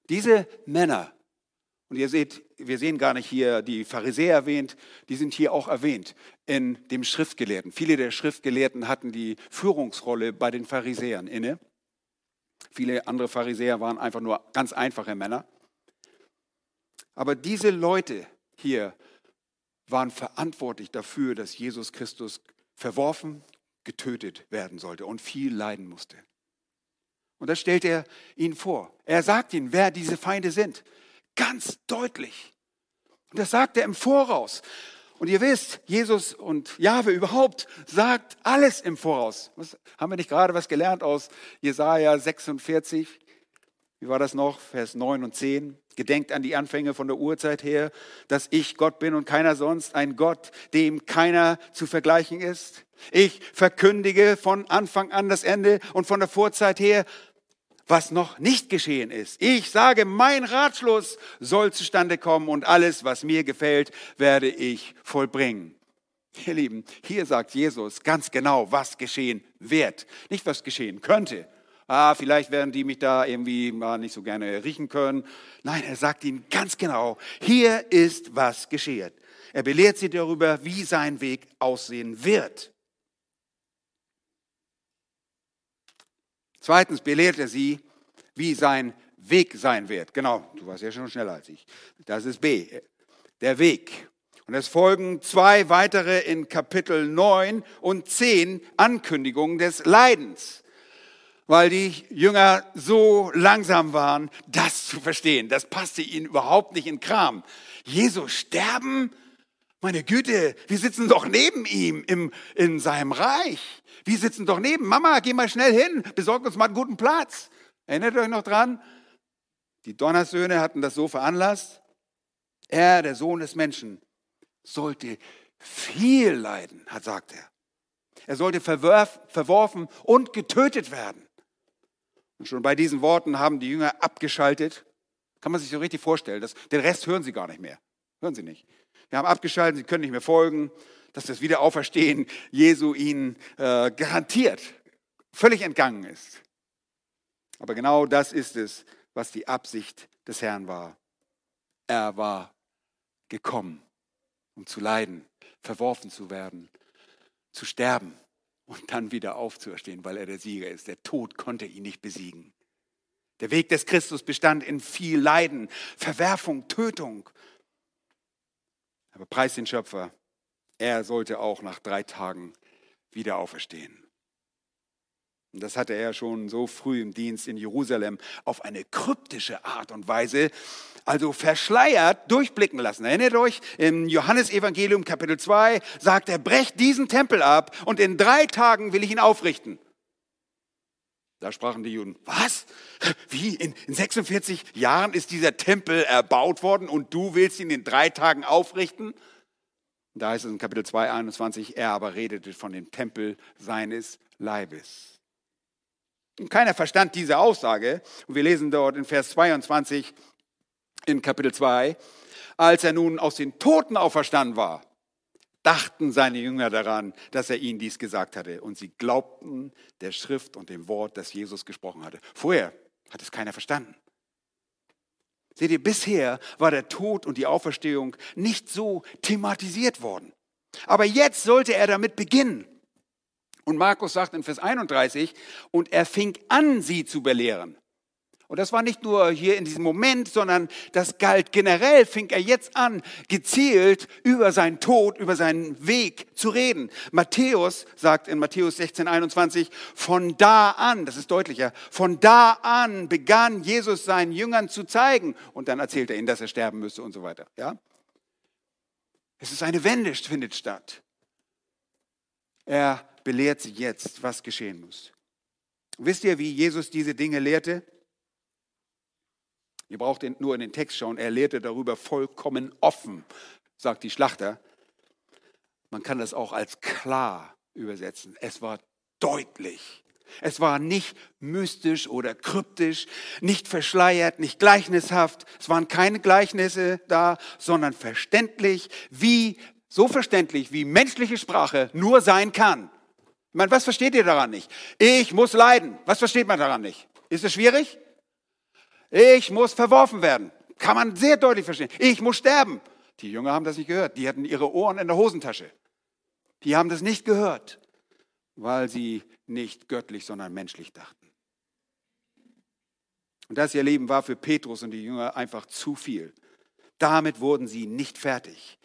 [SPEAKER 1] Diese Männer, und ihr seht, wir sehen gar nicht hier die Pharisäer erwähnt, die sind hier auch erwähnt in dem Schriftgelehrten. Viele der Schriftgelehrten hatten die Führungsrolle bei den Pharisäern inne. Viele andere Pharisäer waren einfach nur ganz einfache Männer. Aber diese Leute hier waren verantwortlich dafür, dass Jesus Christus verworfen, getötet werden sollte und viel leiden musste. Und da stellt er ihnen vor. Er sagt ihnen, wer diese Feinde sind. Ganz deutlich. Und das sagt er im Voraus. Und ihr wisst, Jesus und Jahwe überhaupt sagt alles im Voraus. Was, haben wir nicht gerade was gelernt aus Jesaja 46? Wie war das noch? Vers 9 und 10. Gedenkt an die Anfänge von der Urzeit her, dass ich Gott bin und keiner sonst, ein Gott, dem keiner zu vergleichen ist. Ich verkündige von Anfang an das Ende und von der Vorzeit her, was noch nicht geschehen ist. Ich sage, mein Ratschluss soll zustande kommen und alles, was mir gefällt, werde ich vollbringen. Ihr Lieben, hier sagt Jesus ganz genau, was geschehen wird. Nicht, was geschehen könnte. Ah, vielleicht werden die mich da irgendwie mal nicht so gerne riechen können. Nein, er sagt ihnen ganz genau, hier ist, was geschieht. Er belehrt sie darüber, wie sein Weg aussehen wird. Zweitens belehrt er sie, wie sein Weg sein wird. Genau, du warst ja schon schneller als ich. Das ist B, der Weg. Und es folgen zwei weitere in Kapitel 9 und 10 Ankündigungen des Leidens, weil die Jünger so langsam waren, das zu verstehen. Das passte ihnen überhaupt nicht in Kram. Jesus sterben? Meine Güte, wir sitzen doch neben ihm im, in seinem Reich. Wir sitzen doch neben. Mama, geh mal schnell hin, besorg uns mal einen guten Platz. Erinnert euch noch dran? Die Donnersöhne hatten das so veranlasst. Er, der Sohn des Menschen, sollte viel leiden, hat sagt er. Er sollte verworfen und getötet werden. Und schon bei diesen Worten haben die Jünger abgeschaltet. Kann man sich so richtig vorstellen. Das, den Rest hören sie gar nicht mehr. Hören sie nicht. Wir haben abgeschaltet, sie können nicht mehr folgen dass das Wiederauferstehen Jesu ihnen äh, garantiert völlig entgangen ist. Aber genau das ist es, was die Absicht des Herrn war. Er war gekommen, um zu leiden, verworfen zu werden, zu sterben und dann wieder aufzuerstehen, weil er der Sieger ist. Der Tod konnte ihn nicht besiegen. Der Weg des Christus bestand in viel Leiden, Verwerfung, Tötung. Aber preis den Schöpfer, er sollte auch nach drei Tagen wieder auferstehen. Und das hatte er schon so früh im Dienst in Jerusalem auf eine kryptische Art und Weise, also verschleiert, durchblicken lassen. Erinnert euch, im Johannesevangelium Kapitel 2 sagt er, brecht diesen Tempel ab und in drei Tagen will ich ihn aufrichten. Da sprachen die Juden, was? Wie? In, in 46 Jahren ist dieser Tempel erbaut worden und du willst ihn in drei Tagen aufrichten? Da heißt es in Kapitel 2, 21, er aber redete von dem Tempel seines Leibes. Und keiner verstand diese Aussage. Und wir lesen dort in Vers 22 in Kapitel 2, als er nun aus den Toten auferstanden war, dachten seine Jünger daran, dass er ihnen dies gesagt hatte. Und sie glaubten der Schrift und dem Wort, das Jesus gesprochen hatte. Vorher hat es keiner verstanden. Seht ihr, bisher war der Tod und die Auferstehung nicht so thematisiert worden. Aber jetzt sollte er damit beginnen. Und Markus sagt in Vers 31, und er fing an, sie zu belehren. Und das war nicht nur hier in diesem Moment, sondern das galt generell, fing er jetzt an, gezielt über seinen Tod, über seinen Weg zu reden. Matthäus sagt in Matthäus 16, 21, von da an, das ist deutlicher, von da an begann Jesus seinen Jüngern zu zeigen. Und dann erzählt er ihnen, dass er sterben müsse und so weiter. Ja? Es ist eine Wende, findet statt. Er belehrt sie jetzt, was geschehen muss. Wisst ihr, wie Jesus diese Dinge lehrte? Ihr braucht nur in den Text schauen. Er lehrte darüber vollkommen offen, sagt die Schlachter. Man kann das auch als klar übersetzen. Es war deutlich. Es war nicht mystisch oder kryptisch, nicht verschleiert, nicht gleichnishaft. Es waren keine Gleichnisse da, sondern verständlich, wie, so verständlich, wie menschliche Sprache nur sein kann. Ich meine, was versteht ihr daran nicht? Ich muss leiden. Was versteht man daran nicht? Ist es schwierig? Ich muss verworfen werden. Kann man sehr deutlich verstehen. Ich muss sterben. Die Jünger haben das nicht gehört. Die hatten ihre Ohren in der Hosentasche. Die haben das nicht gehört, weil sie nicht göttlich, sondern menschlich dachten. Und das ihr Leben war für Petrus und die Jünger einfach zu viel. Damit wurden sie nicht fertig,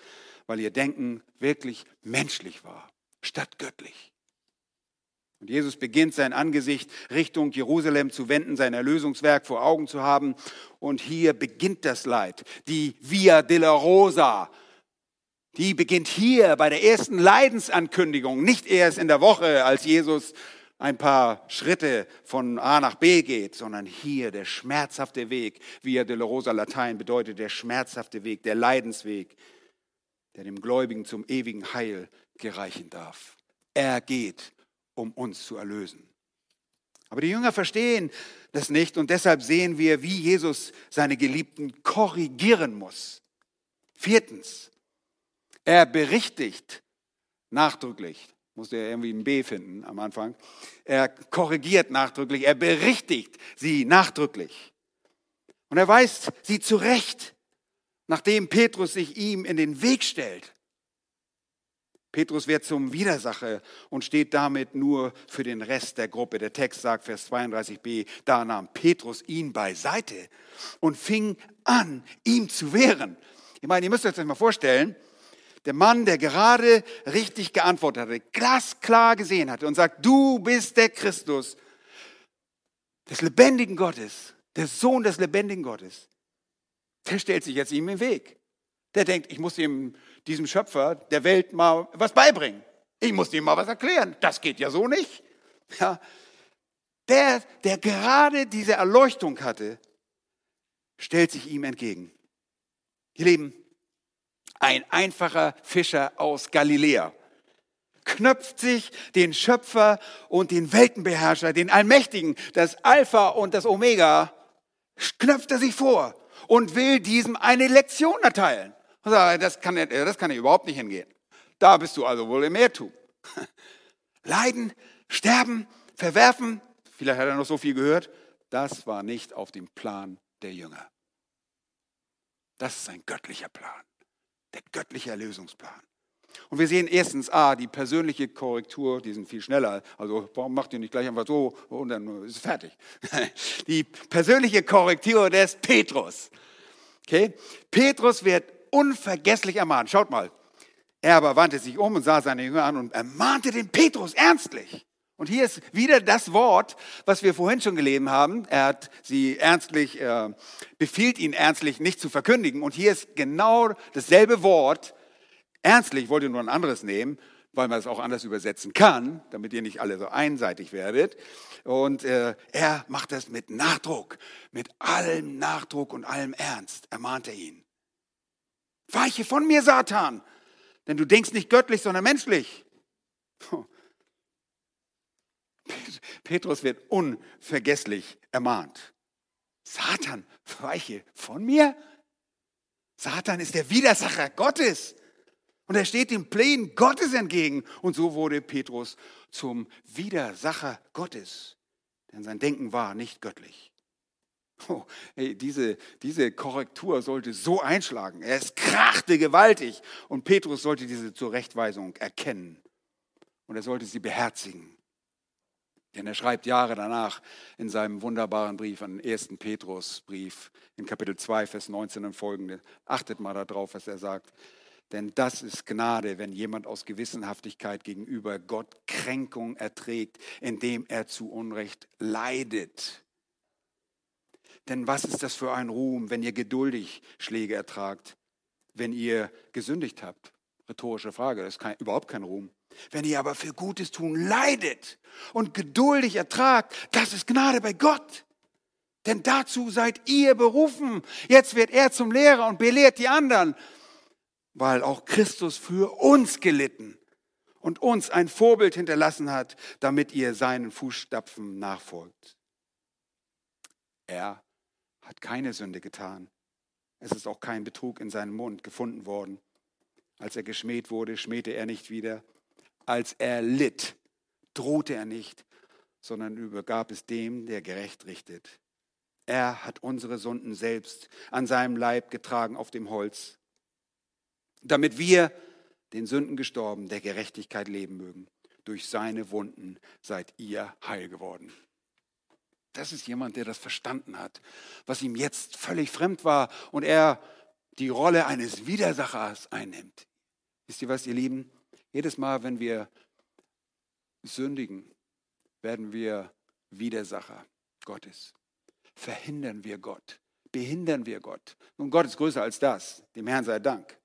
[SPEAKER 1] weil ihr Denken wirklich menschlich war, statt göttlich. Und Jesus beginnt sein Angesicht Richtung Jerusalem zu wenden, sein Erlösungswerk vor Augen zu haben. Und hier beginnt das Leid. Die Via della Rosa, die beginnt hier bei der ersten Leidensankündigung, nicht erst in der Woche, als Jesus ein paar Schritte von A nach B geht, sondern hier der schmerzhafte Weg, Via della Rosa Latein bedeutet der schmerzhafte Weg, der Leidensweg, der dem Gläubigen zum ewigen Heil gereichen darf. Er geht, um uns zu erlösen. Aber die Jünger verstehen das nicht und deshalb sehen wir, wie Jesus seine Geliebten korrigieren muss. Viertens, er berichtigt nachdrücklich, musste er irgendwie ein B finden am Anfang, er korrigiert nachdrücklich, er berichtigt sie nachdrücklich. Und er weist sie zurecht, nachdem Petrus sich ihm in den Weg stellt. Petrus wird zum Widersacher und steht damit nur für den Rest der Gruppe. Der Text sagt, Vers 32b, da nahm Petrus ihn beiseite und fing an, ihm zu wehren. Ich meine, ihr müsst euch das mal vorstellen, der Mann, der gerade richtig geantwortet hatte, glasklar gesehen hatte und sagt, du bist der Christus des lebendigen Gottes, der Sohn des lebendigen Gottes, der stellt sich jetzt ihm im Weg. Der denkt, ich muss ihm, diesem Schöpfer der Welt mal was beibringen. Ich muss ihm mal was erklären. Das geht ja so nicht. Ja. Der, der gerade diese Erleuchtung hatte, stellt sich ihm entgegen. Ihr Lieben, ein einfacher Fischer aus Galiläa knöpft sich den Schöpfer und den Weltenbeherrscher, den Allmächtigen, das Alpha und das Omega, knöpft er sich vor und will diesem eine Lektion erteilen. Das kann, das kann überhaupt nicht hingehen. Da bist du also wohl im Irrtum. <laughs> Leiden, sterben, verwerfen, vielleicht hat er noch so viel gehört, das war nicht auf dem Plan der Jünger. Das ist ein göttlicher Plan, der göttliche Erlösungsplan. Und wir sehen erstens A, die persönliche Korrektur, die sind viel schneller. Also warum macht ihr nicht gleich einfach so und dann ist es fertig. <laughs> Die persönliche Korrektur des Petrus. Okay? Petrus wird unvergesslich ermahnt. Schaut mal. Er aber wandte sich um und sah seine Jünger an und ermahnte den Petrus ernstlich. Und hier ist wieder das Wort, was wir vorhin schon gelesen haben. Er hat sie ernstlich, äh, befiehlt ihn ernstlich nicht zu verkündigen. Und hier ist genau dasselbe Wort. Ernstlich, ich wollte nur ein anderes nehmen, weil man es auch anders übersetzen kann, damit ihr nicht alle so einseitig werdet. Und äh, er macht das mit Nachdruck, mit allem Nachdruck und allem Ernst, ermahnt er ihn. Weiche von mir, Satan, denn du denkst nicht göttlich, sondern menschlich. Petrus wird unvergesslich ermahnt. Satan, weiche von mir? Satan ist der Widersacher Gottes. Und er steht den Plänen Gottes entgegen. Und so wurde Petrus zum Widersacher Gottes. Denn sein Denken war nicht göttlich. Oh, hey, diese, diese Korrektur sollte so einschlagen. Es krachte gewaltig und Petrus sollte diese Zurechtweisung erkennen und er sollte sie beherzigen. Denn er schreibt Jahre danach in seinem wunderbaren Brief, an 1. Petrusbrief in Kapitel 2, Vers 19 und folgende. Achtet mal darauf, was er sagt. Denn das ist Gnade, wenn jemand aus Gewissenhaftigkeit gegenüber Gott Kränkung erträgt, indem er zu Unrecht leidet. Denn was ist das für ein Ruhm, wenn ihr geduldig Schläge ertragt, wenn ihr gesündigt habt? Rhetorische Frage, das ist kein, überhaupt kein Ruhm. Wenn ihr aber für Gutes tun leidet und geduldig ertragt, das ist Gnade bei Gott. Denn dazu seid ihr berufen. Jetzt wird er zum Lehrer und belehrt die anderen, weil auch Christus für uns gelitten und uns ein Vorbild hinterlassen hat, damit ihr seinen Fußstapfen nachfolgt. Er hat keine Sünde getan. Es ist auch kein Betrug in seinem Mund gefunden worden. Als er geschmäht wurde, schmähte er nicht wieder. Als er litt, drohte er nicht, sondern übergab es dem, der gerecht richtet. Er hat unsere Sünden selbst an seinem Leib getragen auf dem Holz, damit wir, den Sünden gestorben, der Gerechtigkeit leben mögen. Durch seine Wunden seid ihr heil geworden. Das ist jemand, der das verstanden hat, was ihm jetzt völlig fremd war und er die Rolle eines Widersachers einnimmt. Wisst ihr was, ihr Lieben? Jedes Mal, wenn wir sündigen, werden wir Widersacher Gottes. Verhindern wir Gott. Behindern wir Gott. Nun, Gott ist größer als das. Dem Herrn sei Dank.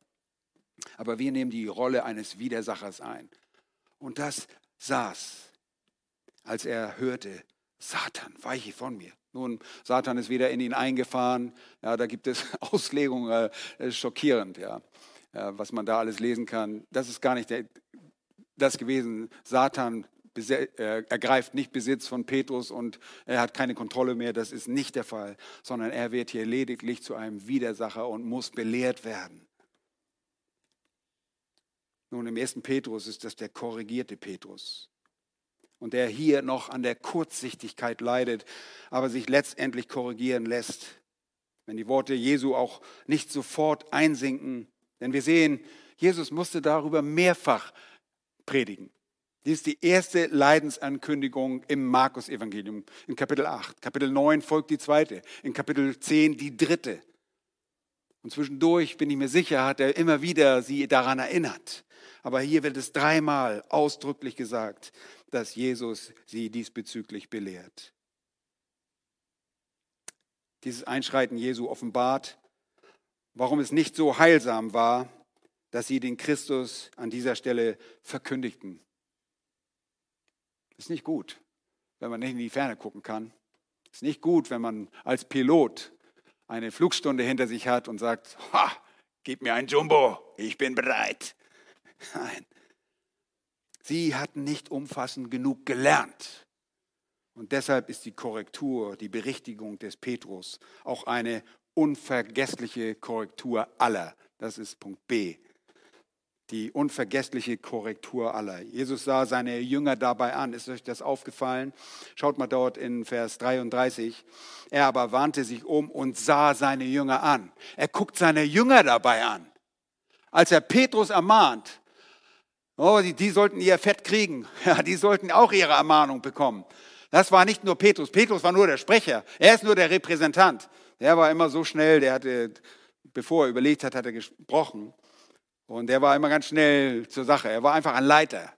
[SPEAKER 1] Aber wir nehmen die Rolle eines Widersachers ein. Und das saß, als er hörte, Satan, weiche von mir. Nun, Satan ist wieder in ihn eingefahren. Ja, da gibt es <laughs> Auslegungen, äh, schockierend, ja, äh, was man da alles lesen kann. Das ist gar nicht der, das gewesen. Satan äh, ergreift nicht Besitz von Petrus und er hat keine Kontrolle mehr. Das ist nicht der Fall, sondern er wird hier lediglich zu einem Widersacher und muss belehrt werden. Nun, im ersten Petrus ist das der korrigierte Petrus und der hier noch an der Kurzsichtigkeit leidet, aber sich letztendlich korrigieren lässt, wenn die Worte Jesu auch nicht sofort einsinken. Denn wir sehen, Jesus musste darüber mehrfach predigen. Dies ist die erste Leidensankündigung im Markus-Evangelium in Kapitel 8. Kapitel 9 folgt die zweite, in Kapitel 10 die dritte. Und zwischendurch, bin ich mir sicher, hat er immer wieder sie daran erinnert. Aber hier wird es dreimal ausdrücklich gesagt, dass Jesus sie diesbezüglich belehrt. Dieses Einschreiten Jesu offenbart, warum es nicht so heilsam war, dass sie den Christus an dieser Stelle verkündigten. Ist nicht gut, wenn man nicht in die Ferne gucken kann. Ist nicht gut, wenn man als Pilot eine Flugstunde hinter sich hat und sagt, ha, gib mir ein Jumbo, ich bin bereit. Nein, sie hatten nicht umfassend genug gelernt. Und deshalb ist die Korrektur, die Berichtigung des Petrus auch eine unvergessliche Korrektur aller. Das ist Punkt B die unvergessliche Korrektur aller. Jesus sah seine Jünger dabei an. Ist euch das aufgefallen? Schaut mal dort in Vers 33. Er aber wandte sich um und sah seine Jünger an. Er guckt seine Jünger dabei an. Als er Petrus ermahnt, oh, die, die sollten ihr Fett kriegen. <laughs> Ja, die sollten auch ihre Ermahnung bekommen. Das war nicht nur Petrus. Petrus war nur der Sprecher. Er ist nur der Repräsentant. Der war immer so schnell, der hatte, bevor er überlegt hat, hat er gesprochen. Und er war immer ganz schnell zur Sache. Er war einfach ein Leiter.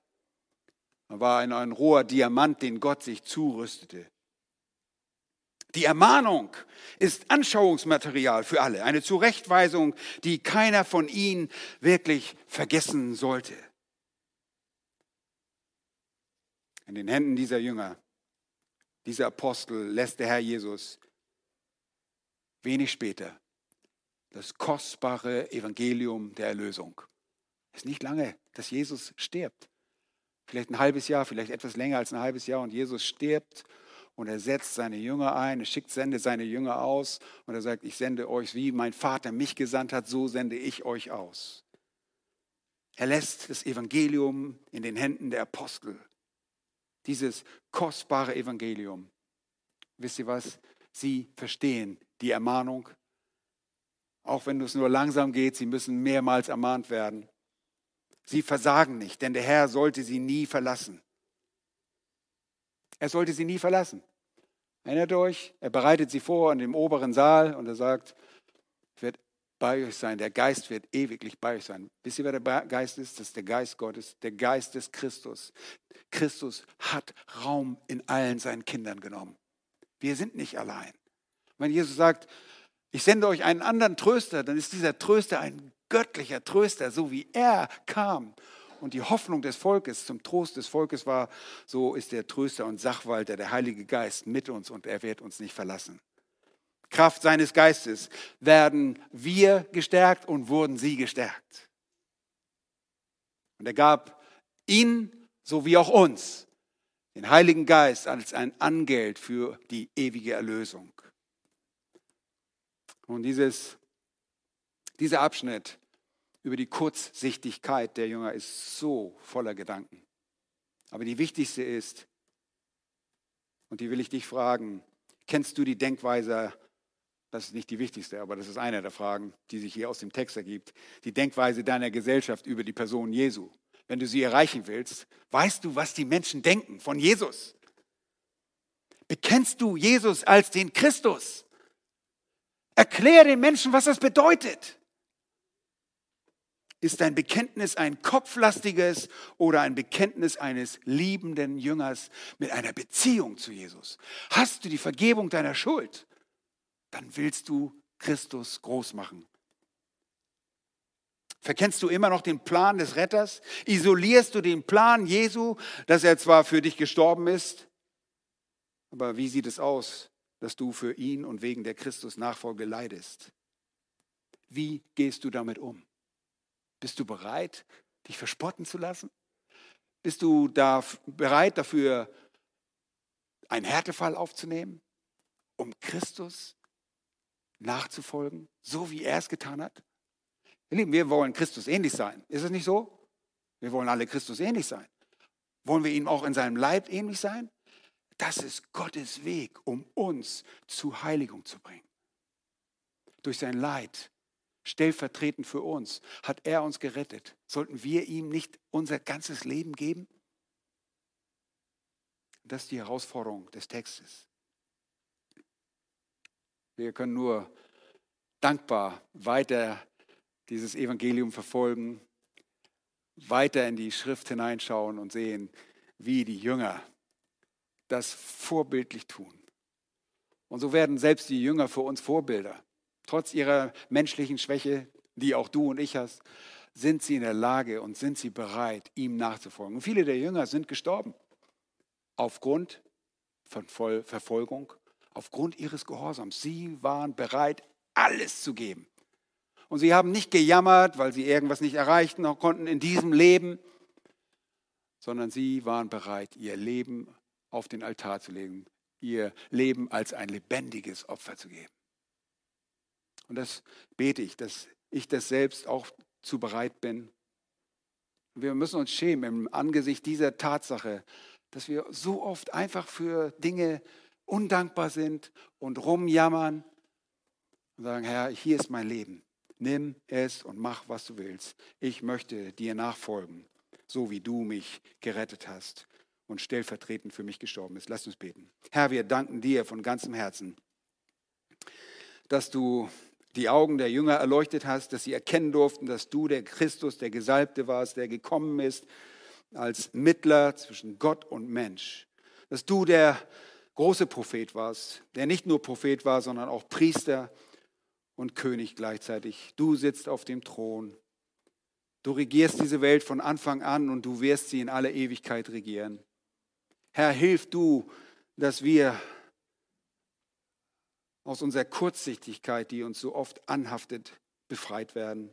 [SPEAKER 1] Er war ein, ein roher Diamant, den Gott sich zurüstete. Die Ermahnung ist Anschauungsmaterial für alle, eine Zurechtweisung, die keiner von ihnen wirklich vergessen sollte. In den Händen dieser Jünger, dieser Apostel lässt der Herr Jesus wenig später das kostbare Evangelium der Erlösung. Es ist nicht lange, dass Jesus stirbt. Vielleicht ein halbes Jahr, vielleicht etwas länger als ein halbes Jahr und Jesus stirbt und er setzt seine Jünger ein, er schickt, sendet seine Jünger aus und er sagt, ich sende euch, wie mein Vater mich gesandt hat, so sende ich euch aus. Er lässt das Evangelium in den Händen der Apostel. Dieses kostbare Evangelium. Wisst ihr was? Sie verstehen die Ermahnung, auch wenn es nur langsam geht, sie müssen mehrmals ermahnt werden. Sie versagen nicht, denn der Herr sollte sie nie verlassen. Er sollte sie nie verlassen. Erinnert euch, er bereitet sie vor in dem oberen Saal und er sagt, bei euch sein, der Geist wird ewiglich bei euch sein. Wisst ihr, wer der Geist ist? Das ist der Geist Gottes, der Geist des Christus. Christus hat Raum in allen seinen Kindern genommen. Wir sind nicht allein. Wenn Jesus sagt, ich sende euch einen anderen Tröster, dann ist dieser Tröster ein göttlicher Tröster, so wie er kam. Und die Hoffnung des Volkes zum Trost des Volkes war, so ist der Tröster und Sachwalter, der Heilige Geist mit uns und er wird uns nicht verlassen. Kraft seines Geistes werden wir gestärkt und wurden sie gestärkt. Und er gab ihnen sowie auch uns den Heiligen Geist als ein Angeld für die ewige Erlösung. Und dieses, dieser Abschnitt über die Kurzsichtigkeit der Jünger ist so voller Gedanken. Aber die wichtigste ist, und die will ich dich fragen, kennst du die Denkweise, das ist nicht die wichtigste, aber das ist eine der Fragen, die sich hier aus dem Text ergibt, die Denkweise deiner Gesellschaft über die Person Jesu. Wenn du sie erreichen willst, weißt du, was die Menschen denken von Jesus? Bekennst du Jesus als den Christus? Erklär den Menschen, was das bedeutet. Ist dein Bekenntnis ein kopflastiges oder ein Bekenntnis eines liebenden Jüngers mit einer Beziehung zu Jesus? Hast du die Vergebung deiner Schuld? Dann willst du Christus groß machen. Verkennst du immer noch den Plan des Retters? Isolierst du den Plan Jesu, dass er zwar für dich gestorben ist, aber wie sieht es aus, dass du für ihn und wegen der Christus-Nachfolge leidest? Wie gehst du damit um? Bist du bereit, dich verspotten zu lassen? Bist du da bereit dafür, einen Härtefall aufzunehmen, um Christus nachzufolgen, so wie er es getan hat? Wir wollen Christus ähnlich sein. Ist es nicht so? Wir wollen alle Christus ähnlich sein. Wollen wir ihm auch in seinem Leib ähnlich sein? Das ist Gottes Weg, um uns zu Heiligung zu bringen. Durch sein Leid, stellvertretend für uns, hat er uns gerettet. Sollten wir ihm nicht unser ganzes Leben geben? Das ist die Herausforderung des Textes. Wir können nur dankbar weiter dieses Evangelium verfolgen, weiter in die Schrift hineinschauen und sehen, wie die Jünger das vorbildlich tun. Und so werden selbst die Jünger für uns Vorbilder. Trotz ihrer menschlichen Schwäche, die auch du und ich hast, sind sie in der Lage und sind sie bereit, ihm nachzufolgen. Und viele der Jünger sind gestorben aufgrund von Verfolgung, aufgrund ihres Gehorsams. Sie waren bereit, alles zu geben. Und sie haben nicht gejammert, weil sie irgendwas nicht erreichten konnten in diesem Leben, sondern sie waren bereit, ihr Leben auf den Altar zu legen, ihr Leben als ein lebendiges Opfer zu geben. Und das bete ich, dass ich das selbst auch zu bereit bin. Wir müssen uns schämen im Angesicht dieser Tatsache, dass wir so oft einfach für Dinge undankbar sind und rumjammern und sagen, Herr, hier ist mein Leben. Nimm es und mach, was du willst. Ich möchte dir nachfolgen, so wie du mich gerettet hast und stellvertretend für mich gestorben bist. Lass uns beten. Herr, wir danken dir von ganzem Herzen, dass du die Augen der Jünger erleuchtet hast, dass sie erkennen durften, dass du der Christus, der Gesalbte warst, der gekommen ist als Mittler zwischen Gott und Mensch. Dass du der große Prophet warst, der nicht nur Prophet war, sondern auch Priester und König gleichzeitig. Du sitzt auf dem Thron. Du regierst diese Welt von Anfang an und du wirst sie in alle Ewigkeit regieren. Herr, hilf du, dass wir aus unserer Kurzsichtigkeit, die uns so oft anhaftet, befreit werden.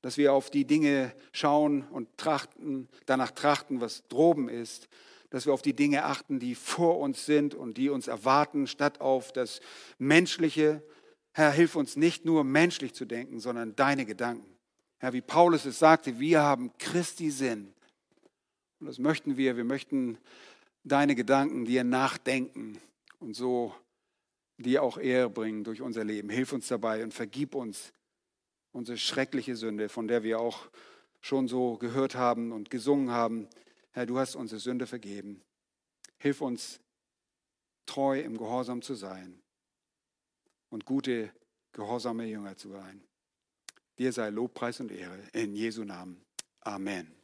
[SPEAKER 1] Dass wir auf die Dinge schauen und trachten, danach trachten, was droben ist. Dass wir auf die Dinge achten, die vor uns sind und die uns erwarten, statt auf das Menschliche, Herr, hilf uns nicht nur menschlich zu denken, sondern deine Gedanken. Herr, wie Paulus es sagte, wir haben Christi Sinn. Und das möchten wir. Wir möchten deine Gedanken dir nachdenken und so dir auch Ehre bringen durch unser Leben. Hilf uns dabei und vergib uns unsere schreckliche Sünde, von der wir auch schon so gehört haben und gesungen haben. Herr, du hast unsere Sünde vergeben. Hilf uns, treu im Gehorsam zu sein und gute, gehorsame Jünger zu sein. Dir sei Lobpreis und Ehre in Jesu Namen. Amen.